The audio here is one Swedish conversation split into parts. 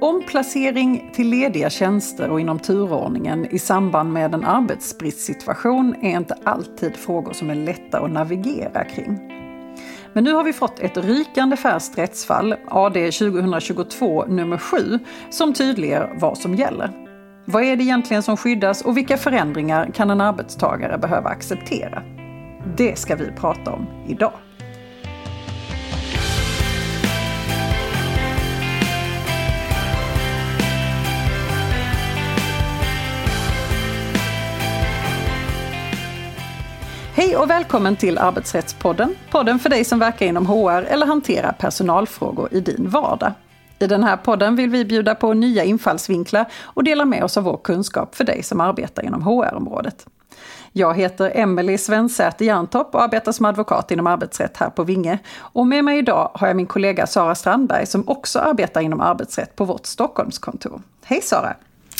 Omplacering till lediga tjänster och inom turordningen i samband med en arbetsbristsituation är inte alltid frågor som är lätta att navigera kring. Men nu har vi fått ett rykande färskt rättsfall, AD 2022 nummer 7, som tydliggör vad som gäller. Vad är det egentligen som skyddas och vilka förändringar kan en arbetstagare behöva acceptera? Det ska vi prata om idag. Hej och välkommen till Arbetsrättspodden. Podden för dig som verkar inom HR eller hanterar personalfrågor i din vardag. I den här podden vill vi bjuda på nya infallsvinklar och dela med oss av vår kunskap för dig som arbetar inom HR-området. Jag heter Emelie Svensäter Järntopp och arbetar som advokat inom arbetsrätt här på Vinge. Och med mig idag har jag min kollega Sara Strandberg som också arbetar inom arbetsrätt på vårt Stockholmskontor. Hej Sara!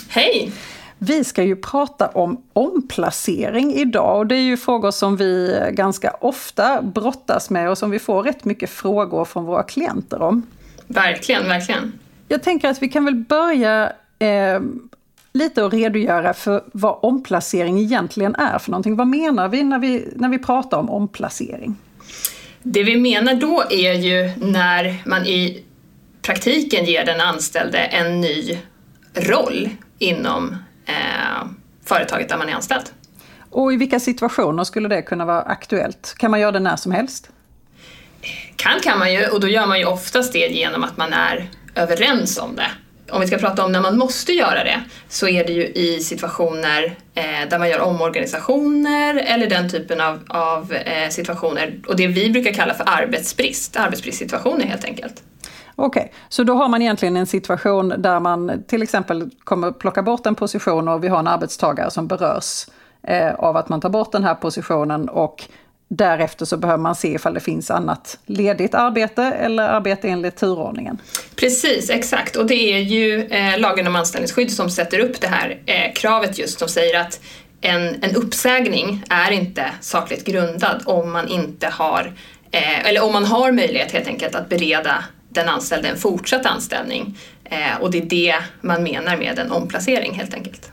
Hej! Vi ska ju prata om omplacering idag och det är ju frågor som vi ganska ofta brottas med och som vi får rätt mycket frågor från våra klienter om. Verkligen, verkligen. Jag tänker att vi kan väl börja eh, lite att redogöra för vad omplacering egentligen är för någonting. Vad menar vi när vi, när vi pratar om omplacering? Det vi menar då är ju när man i praktiken ger den anställde en ny roll inom eh, företaget där man är anställd. Och i vilka situationer skulle det kunna vara aktuellt? Kan man göra det när som helst? Kan kan man ju och då gör man ju oftast det genom att man är överens om det. Om vi ska prata om när man måste göra det så är det ju i situationer eh, där man gör omorganisationer eller den typen av, av eh, situationer och det vi brukar kalla för arbetsbrist, arbetsbristsituationer helt enkelt. Okej, okay. så då har man egentligen en situation där man till exempel kommer plocka bort en position och vi har en arbetstagare som berörs eh, av att man tar bort den här positionen och Därefter så behöver man se ifall det finns annat ledigt arbete eller arbete enligt turordningen. Precis, exakt. Och det är ju eh, lagen om anställningsskydd som sätter upp det här eh, kravet just som säger att en, en uppsägning är inte sakligt grundad om man inte har, eh, eller om man har möjlighet helt enkelt att bereda den anställde en fortsatt anställning. Eh, och det är det man menar med en omplacering helt enkelt.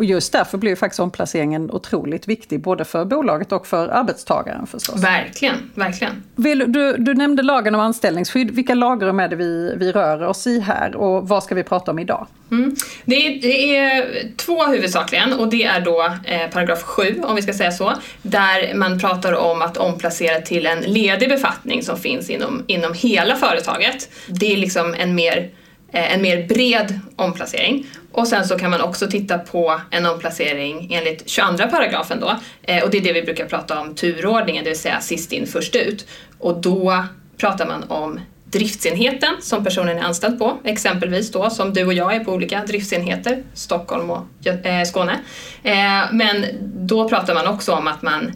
Och just därför blir faktiskt omplaceringen otroligt viktig både för bolaget och för arbetstagaren förstås. Verkligen, verkligen. Vill, du, du nämnde lagen om anställningsskydd. Vilka lagrum är det vi, vi rör oss i här och vad ska vi prata om idag? Mm. Det, är, det, är, två huvudsakligen och det är då eh, paragraf 7 om vi ska säga så, där man pratar om att omplacera till en ledig befattning som finns inom, inom hela företaget. Det är liksom en mer Eh, en mer bred omplacering. Och sen så kan man också titta på en omplacering enligt 22 paragrafen då. Eh, och det är det vi brukar prata om turordningen, det vill säga sist in först ut. Och då pratar man om driftsenheten som personen är anställd på, exempelvis då som du och jag är på olika driftsenheter, Stockholm och eh, Skåne. Men då pratar man också om att man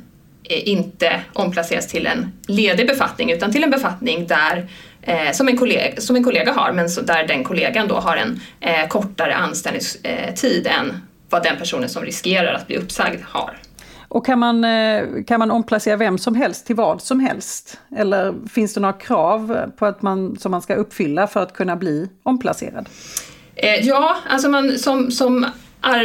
inte omplaceras till en ledig befattning utan till en befattning där eh, som, en kollega, som en kollega har men så där den kollegan då har en eh, kortare anställningstid än vad den personen som riskerar att bli uppsagd har. Och kan man, eh, kan man omplacera vem som helst till vad som helst? Eller finns det några krav på att man, som man ska uppfylla för att kunna bli omplacerad? Eh, ja, alltså man, som, som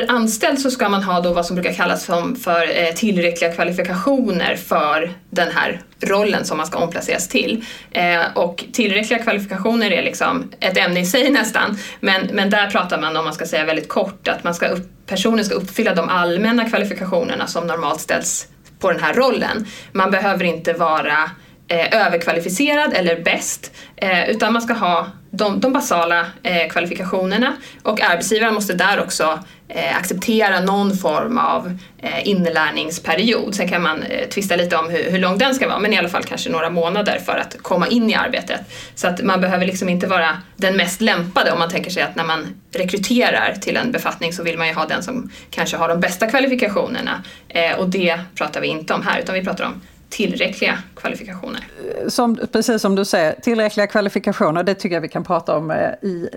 anställd så ska man ha då vad som brukar kallas för, för tillräckliga kvalifikationer för den här rollen som man ska omplaceras till. Eh, och tillräckliga kvalifikationer är liksom ett ämne i sig nästan, men, men där pratar man om man ska säga väldigt kort att man ska upp, personen ska uppfylla de allmänna kvalifikationerna som normalt ställs på den här rollen. Man behöver inte vara eh, överkvalificerad eller bäst, eh, utan man ska ha de, de basala eh, kvalifikationerna och arbetsgivaren måste där också eh, acceptera någon form av eh, inlärningsperiod. Sen kan man eh, tvista lite om hur, hur lång den ska vara, men i alla fall kanske några månader för att komma in i arbetet. Så att man behöver liksom inte vara den mest lämpade om man tänker sig att när man rekryterar till en befattning så vill man ju ha den som kanske har de bästa kvalifikationerna eh, och det pratar vi inte om här utan vi pratar om tillräckliga kvalifikationer. Som, precis som du säger, tillräckliga kvalifikationer, det tycker jag vi kan prata om eh, i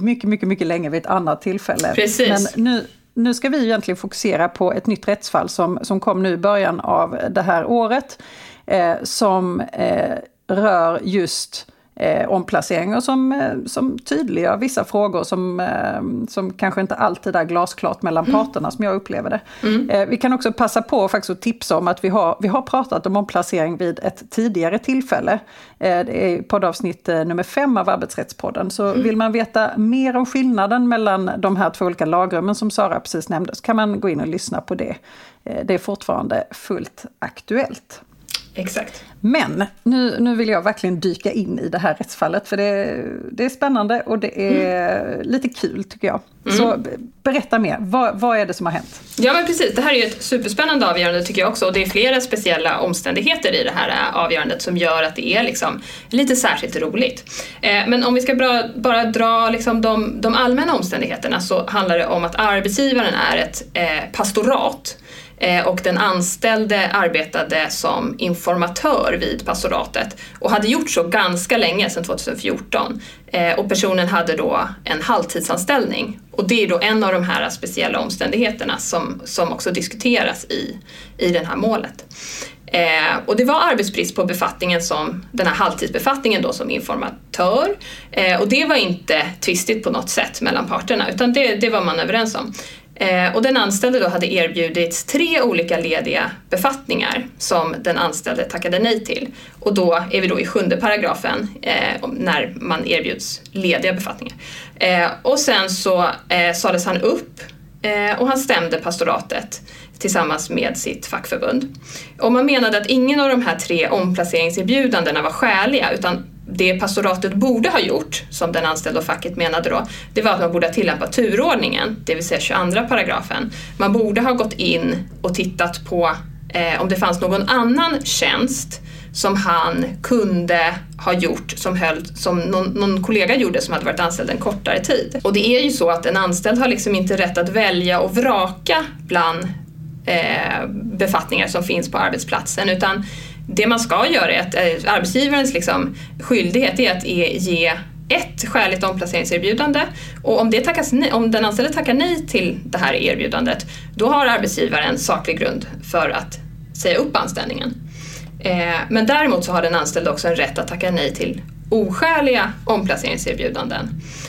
mycket, mycket, mycket länge vid ett annat tillfälle. Precis. Men nu, nu ska vi egentligen fokusera på ett nytt rättsfall som, som kom nu i början av det här året. Eh, som eh, rör just eh, omplaceringar som, eh, som tydliggör vissa frågor som, eh, som kanske inte alltid är glasklart mellan mm. parterna som jag upplever det. Mm. Eh, vi kan också passa på faktiskt att tipsa om att vi har, vi har pratat om omplacering vid ett tidigare tillfälle. Eh, det är poddavsnitt eh, nummer fem av Arbetsrättspodden. Så mm. vill man veta mer om skillnaden mellan de här två olika lagrummen som Sara precis nämnde så kan man gå in och lyssna på det. Det är fortfarande fullt aktuellt. Exakt. Men nu, nu vill jag verkligen dyka in i det här rättsfallet för det, det är spännande och det är mm. lite kul tycker jag. Mm. Så berätta mer, vad, vad är det som har hänt? Ja men precis, det här är ju ett superspännande avgörande tycker jag också och det är flera speciella omständigheter i det här avgörandet som gör att det är liksom lite särskilt roligt. Eh, men om vi ska bara, bara dra liksom de, de allmänna omständigheterna så handlar det om att arbetsgivaren är ett eh, pastorat Eh, och den anställde arbetade som informatör vid pastoratet och hade gjort så ganska länge, sedan 2014. Eh, och personen hade då en halvtidsanställning och det är då en av de här speciella omständigheterna som, som också diskuteras i, i det här målet. Eh, och det var arbetsbrist på befattningen som, den här halvtidsbefattningen då som informatör. Eh, och det var inte tvistigt på något sätt mellan parterna utan det, det var man överens om. Eh, och den anställde då hade erbjudits tre olika lediga befattningar som den anställde tackade nej till. Och då är vi då i sjunde paragrafen eh, när man erbjuds lediga befattningar. Eh, och sen så eh, sades han upp eh, och han stämde pastoratet tillsammans med sitt fackförbund. Och man menade att ingen av de här tre omplaceringserbjudandena var skäliga utan det pastoratet borde ha gjort, som den anställda och facket menade då, det var att man borde ha tillämpat turordningen, det vill säga 22 paragrafen. Man borde ha gått in och tittat på eh, om det fanns någon annan tjänst som han kunde ha gjort som, höll, som någon, någon, kollega gjorde som hade varit anställd en kortare tid. Och det är ju så att en anställd har liksom inte rätt att välja och vraka bland eh, befattningar som finns på arbetsplatsen utan det man ska göra är att eh, arbetsgivarens liksom, skyldighet är att e-, ge ett skäligt omplaceringserbjudande och om, det tackas, om den anställde tackar nej till det här erbjudandet då har arbetsgivaren saklig grund för att säga upp anställningen. Eh, men däremot så har den anställde också en rätt att tacka nej till oskäliga omplaceringserbjudanden.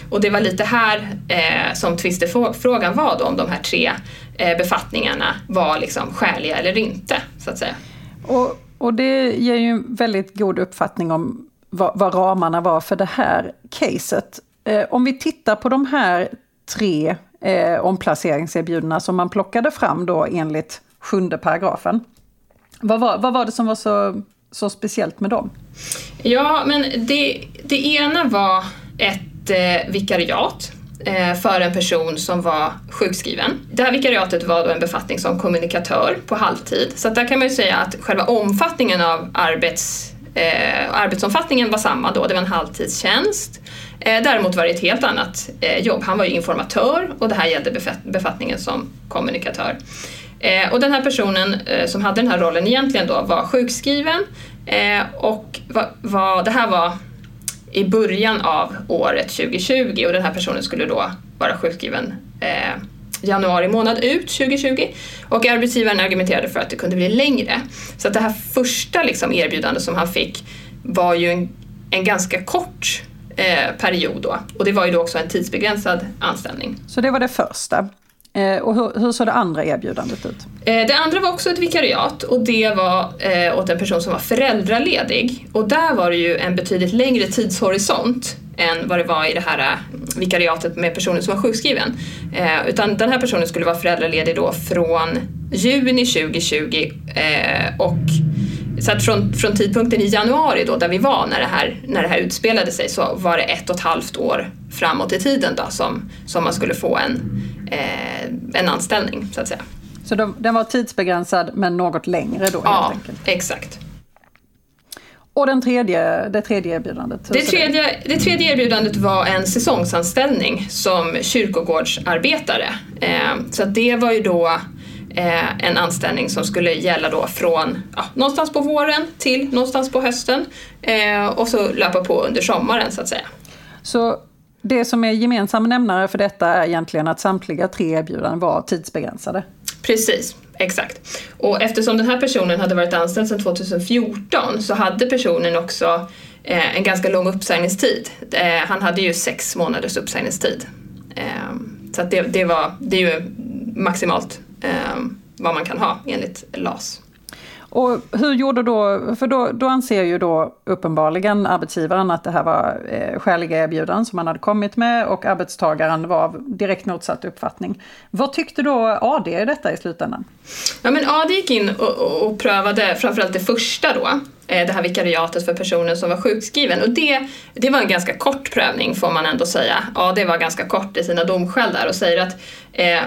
Och det var lite här eh, som tvistefrågan var då om de här tre eh, befattningarna var liksom skäliga eller inte, så att säga. Och och det ger ju en väldigt god uppfattning om vad, vad ramarna var för det här caset. Eh, om vi tittar på de här tre eh, omplaceringserbjudandena som man plockade fram då enligt sjunde paragrafen. Vad var, vad var det som var så, så speciellt med dem? Ja, men det, det ena var ett eh, vikariat Eh, för en person som var sjukskriven. Det här vikariatet var då en befattning som kommunikatör på halvtid. Så där kan man ju säga att själva omfattningen av arbets, eh, arbetsomfattningen var samma då, det var en halvtidstjänst. Eh, däremot var det ett helt annat eh, jobb. Han var ju informatör och det här gällde befattningen som kommunikatör. Eh, och den här personen eh, som hade den här rollen egentligen då var sjukskriven eh, och var, var, det här var i början av året 2020 och den här personen skulle då vara sjukskriven eh, januari månad ut 2020 och arbetsgivaren argumenterade för att det kunde bli längre. Så att det här första liksom, erbjudandet som han fick var ju en, en ganska kort eh, period då och det var ju då också en tidsbegränsad anställning. Så det var det första. Eh, och hur, hur såg det andra erbjudandet ut? Eh, det andra var också ett vikariat och det var eh, åt en person som var föräldraledig. Och där var det ju en betydligt längre tidshorisont än vad det var i det här vikariatet med personen som var sjukskriven. Utan den här personen skulle vara föräldraledig då från juni 2020 och så att från, från tidpunkten i januari då, där vi var när det, här, när det här utspelade sig, så var det ett och ett halvt år framåt i tiden då, som, som man skulle få en, en anställning, så att säga. Så de, den var tidsbegränsad men något längre då? Ja, helt enkelt. exakt. Och den tredje, det tredje erbjudandet? Det tredje, det tredje erbjudandet var en säsongsanställning som kyrkogårdsarbetare. Eh, så det var ju då eh, en anställning som skulle gälla då från ja, någonstans på våren till någonstans på hösten eh, och så löpa på under sommaren så att säga. Så det som är gemensam nämnare för detta är egentligen att samtliga tre erbjudanden var tidsbegränsade? Precis, exakt. Och eftersom den här personen hade varit anställd sedan 2014 så hade personen också eh, en ganska lång uppsägningstid. Eh, han hade ju sex månaders uppsägningstid. Eh, så det, det, var, det är ju maximalt eh, vad man kan ha enligt LAS. Och hur gjorde då, för då, då anser ju då uppenbarligen arbetsgivaren att det här var eh, skäliga erbjudanden som man hade kommit med och arbetstagaren var av direkt motsatt uppfattning. Vad tyckte då AD i detta i slutändan? Ja men AD gick in och, och, och prövade framförallt det första då, eh, det här vikariatet för personen som var sjukskriven och det, det var en ganska kort prövning får man ändå säga. AD var ganska kort i sina domskäl där och säger att eh,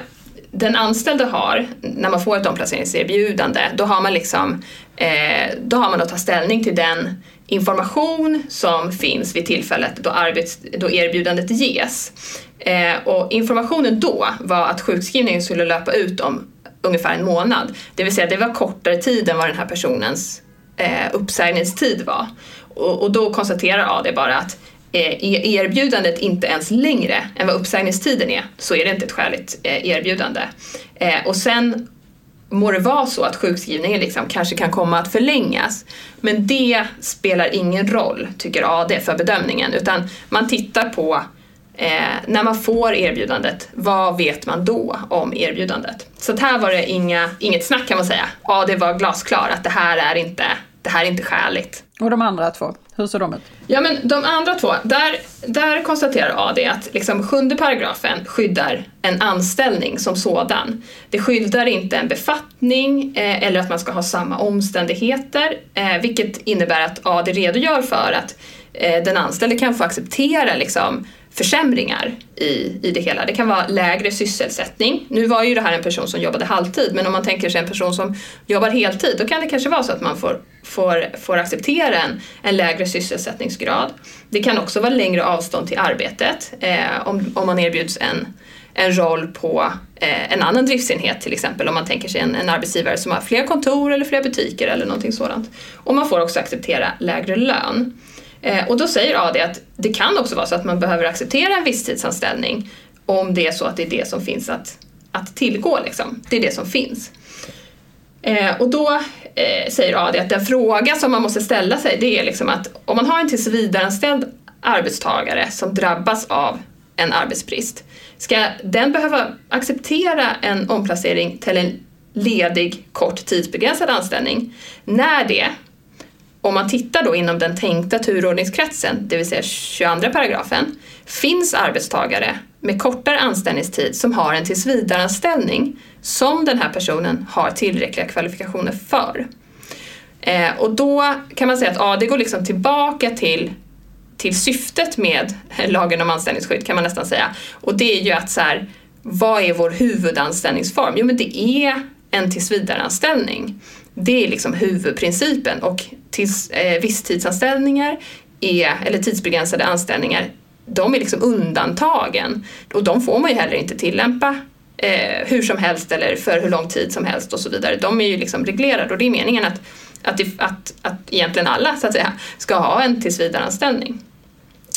den anställde har, när man får ett omplaceringserbjudande, då har man liksom, eh, då har man att ta ställning till den information som finns vid tillfället då, arbets, då erbjudandet ges. Eh, och informationen då var att sjukskrivningen skulle löpa ut om ungefär en månad. Det vill säga det var kortare tid än vad den här personens eh, uppsägningstid var. Och, och då konstaterar AD bara att Eh, e- erbjudandet inte ens längre än vad uppsägningstiden är så är det inte ett skäligt eh, erbjudande. Eh, och sen må det vara så att sjukskrivningen liksom kanske kan komma att förlängas. Men det spelar ingen roll, tycker AD, för bedömningen. Utan man tittar på eh, när man får erbjudandet, vad vet man då om erbjudandet? Så här var det inga, inget snack kan man säga. AD var glasklar att det här är inte, det här är inte skäligt. Och de andra två, hur ser de ut? Ja men de andra två, där, där konstaterar AD att liksom sjunde paragrafen skyddar en anställning som sådan. Det skyddar inte en befattning eh, eller att man ska ha samma omständigheter, eh, vilket innebär att AD redogör för att eh, den anställde kan få acceptera liksom, försämringar i, i det hela. Det kan vara lägre sysselsättning. Nu var ju det här en person som jobbade halvtid men om man tänker sig en person som jobbar heltid då kan det kanske vara så att man får, får, får acceptera en, en lägre sysselsättningsgrad. Det kan också vara längre avstånd till arbetet eh, om, om man erbjuds en, en roll på eh, en annan driftsenhet till exempel om man tänker sig en, en arbetsgivare som har fler kontor eller fler butiker eller någonting sådant. Och man får också acceptera lägre lön. Eh, och då säger AD att det kan också vara så att man behöver acceptera en visstidsanställning om det är så att det är det som finns att, att tillgå. Liksom. Det är det som finns. Eh, och då eh, säger AD att den fråga som man måste ställa sig det är liksom att om man har en tillsvidareanställd arbetstagare som drabbas av en arbetsbrist, ska den behöva acceptera en omplacering till en ledig kort tidsbegränsad anställning när det om man tittar då inom den tänkta turordningskretsen, det vill säga 22 paragrafen, finns arbetstagare med kortare anställningstid som har en tillsvidareanställning som den här personen har tillräckliga kvalifikationer för. Eh, och då kan man säga att ja, det går liksom tillbaka till, till syftet med lagen om anställningsskydd kan man nästan säga. Och det är ju att så här, vad är vår huvudanställningsform? Jo men det är en tillsvidareanställning. Det är liksom huvudprincipen och tills, eh, visstidsanställningar är, eller tidsbegränsade anställningar, de är liksom undantagen och de får man ju heller inte tillämpa eh, hur som helst eller för hur lång tid som helst och så vidare. De är ju liksom reglerade och det är meningen att, att, det, att, att egentligen alla så att säga ska ha en tillsvidareanställning.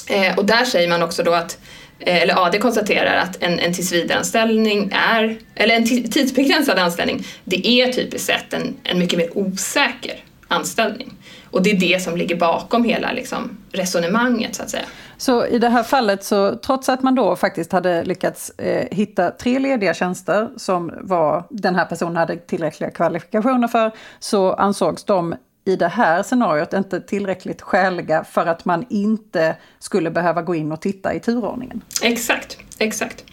Eh, och där säger man också då att eh, eller AD konstaterar att en, en tillsvidareanställning är, eller en tidsbegränsad anställning, det är typiskt sett en, en mycket mer osäker anställning. Och det är det som ligger bakom hela liksom, resonemanget så att säga. Så i det här fallet så trots att man då faktiskt hade lyckats eh, hitta tre lediga tjänster som var, den här personen hade tillräckliga kvalifikationer för, så ansågs de i det här scenariot inte tillräckligt skäliga för att man inte skulle behöva gå in och titta i turordningen. Exakt, exakt.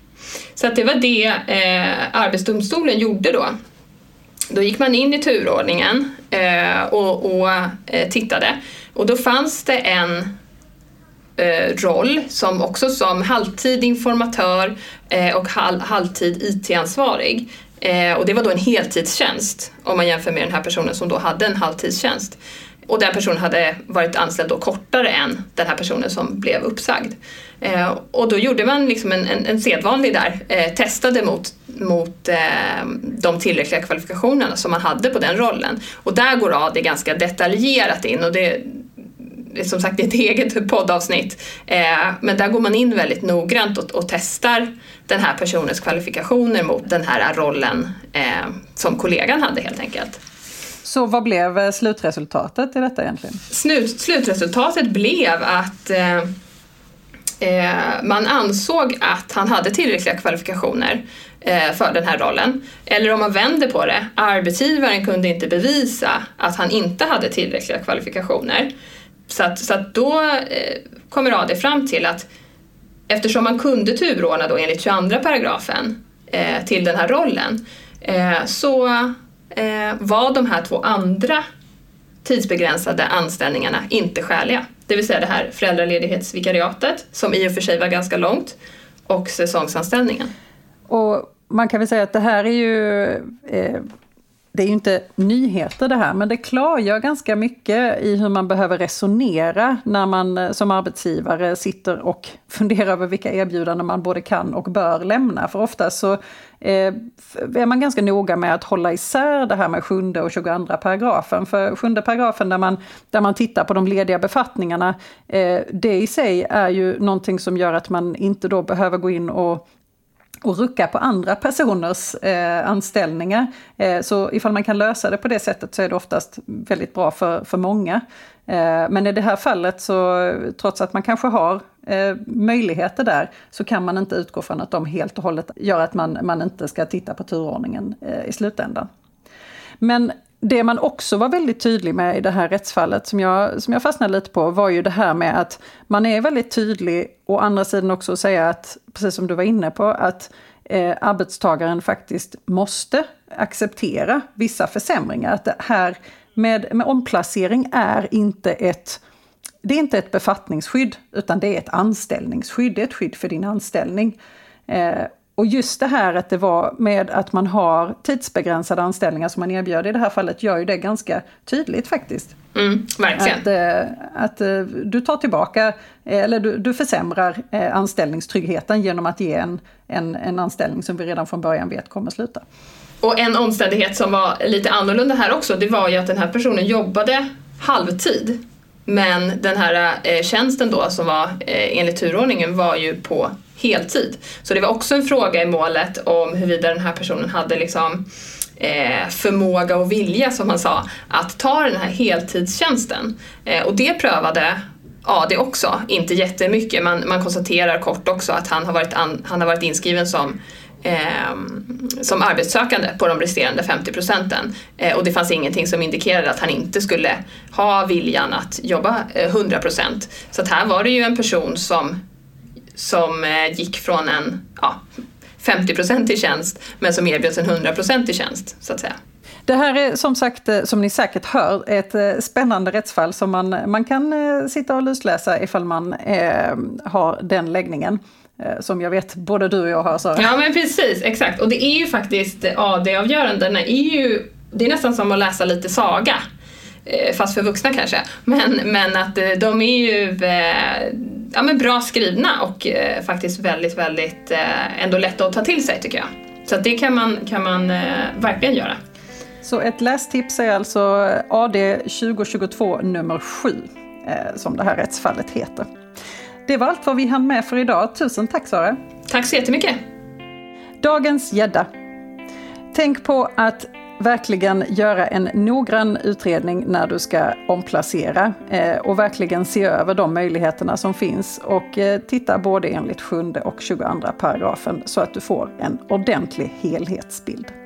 Så att det var det eh, Arbetsdomstolen gjorde då. Då gick man in i turordningen eh, och, och eh, tittade. Och då fanns det en eh, roll som också som halvtid informatör eh, och halvtid IT-ansvarig. Eh, och det var då en heltidstjänst om man jämför med den här personen som då hade en halvtidstjänst. Och den personen hade varit anställd då kortare än den här personen som blev uppsagd. Eh, och då gjorde man liksom en, en, en sedvanlig där, eh, testade mot, mot eh, de tillräckliga kvalifikationerna som man hade på den rollen. Och där går AD ganska detaljerat in och det, som sagt ett eget poddavsnitt. Eh, men där går man in väldigt noggrant och, och, testar den här personens kvalifikationer mot den här rollen eh, som kollegan hade helt enkelt. Så vad blev slutresultatet i detta egentligen? Slut, slutresultatet blev att eh, eh, man ansåg att han hade tillräckliga kvalifikationer eh, för den här rollen. Eller om man vänder på det, arbetsgivaren kunde inte bevisa att han inte hade tillräckliga kvalifikationer. Så att, så att då eh, kommer AD fram till att eftersom man kunde turordna då enligt 22 paragrafen eh, till den här rollen eh, så eh, var de här två andra tidsbegränsade anställningarna inte skäliga. Det vill säga det här föräldraledighetsvikariatet som i och för sig var ganska långt och säsongsanställningen. Och man kan väl säga att det här är ju eh, det är ju inte nyheter det här, men det klargör ganska mycket i hur man behöver resonera när man eh, som arbetsgivare sitter och funderar över vilka erbjudanden man både kan och bör lämna. För ofta så eh, är man ganska noga med att hålla isär det här med sjunde och 22 paragrafen. För sjunde paragrafen där man, där man tittar på de lediga befattningarna, eh, det i sig är ju någonting som gör att man inte då behöver gå in och och rucka på andra personers eh, anställningar. Eh, så ifall man kan lösa det på det sättet så är det oftast väldigt bra för, för många. Eh, men i det här fallet så, trots att man kanske har eh, möjligheter där, så kan man inte utgå från att de helt och hållet gör att man, man inte ska titta på turordningen eh, i slutändan. Men det man också var väldigt tydlig med i det här rättsfallet, som jag, som jag fastnade lite på, var ju det här med att man är väldigt tydlig, å andra sidan också att säga att, precis som du var inne på, att eh, arbetstagaren faktiskt måste acceptera vissa försämringar. Att det här med, med omplacering är inte ett det är inte ett befattningsskydd, utan det är ett anställningsskydd. Det är ett skydd för din anställning. Eh, och just det här att det var med att man har tidsbegränsade anställningar som man erbjöd i det här fallet gör ju det ganska tydligt faktiskt. Mm, verkligen. Att, eh, att eh, du tar tillbaka, eh, eller du, du försämrar anställningstryggheten genom att ge en, en, en anställning som vi redan från början vet kommer sluta. Och en omständighet som var lite annorlunda här också, det var ju att den här personen jobbade halvtid. Men den här tjänsten då som var enligt turordningen var ju på heltid. Så det var också en fråga i målet om huruvida den här personen hade liksom eh, förmåga och vilja, som han sa, att ta den här heltidstjänsten. Eh, och det prövade Ja, det också. Inte jättemycket. Man, man konstaterar kort också att han har varit, an, han har varit inskriven som, eh, som arbetssökande på de resterande 50 procenten. Eh, och det fanns ingenting som indikerade att han inte skulle ha viljan att jobba eh, 100 procent. Så att här var det ju en person som som eh, gick från en ja, 50-procentig tjänst men som erbjöds en 100-procentig tjänst så att säga. Det här är som sagt, eh, som ni säkert hör, ett eh, spännande rättsfall som man, man kan sitta och lusläsa ifall man eh, har den läggningen. Som jag vet både du och jag har. Så. Ja men precis, exakt. Och det är ju faktiskt AD-avgörandena är ju, det är nästan som att läsa lite saga. Fast för vuxna kanske. Men, men att de är ju ja, men bra skrivna och eh, faktiskt väldigt, väldigt eh, ändå lätta att ta till sig tycker jag. Så det kan man, kan man eh, verkligen göra. Så ett lästips är alltså AD 2022 nummer 7 eh, som det här rättsfallet heter. Det var allt vad vi hann med för idag. Tusen tack Sara! Tack så jättemycket! Dagens gädda. Tänk på att verkligen göra en noggrann utredning när du ska omplacera eh, och verkligen se över de möjligheterna som finns och eh, titta både enligt 7 och 22 paragrafen så att du får en ordentlig helhetsbild.